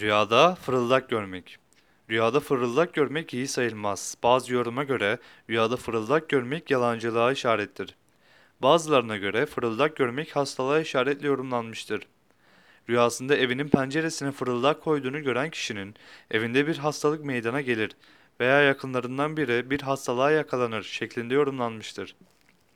Rüyada fırıldak görmek. Rüyada fırıldak görmek iyi sayılmaz. Bazı yoruma göre rüyada fırıldak görmek yalancılığa işarettir. Bazılarına göre fırıldak görmek hastalığa işaretle yorumlanmıştır. Rüyasında evinin penceresine fırıldak koyduğunu gören kişinin evinde bir hastalık meydana gelir veya yakınlarından biri bir hastalığa yakalanır şeklinde yorumlanmıştır.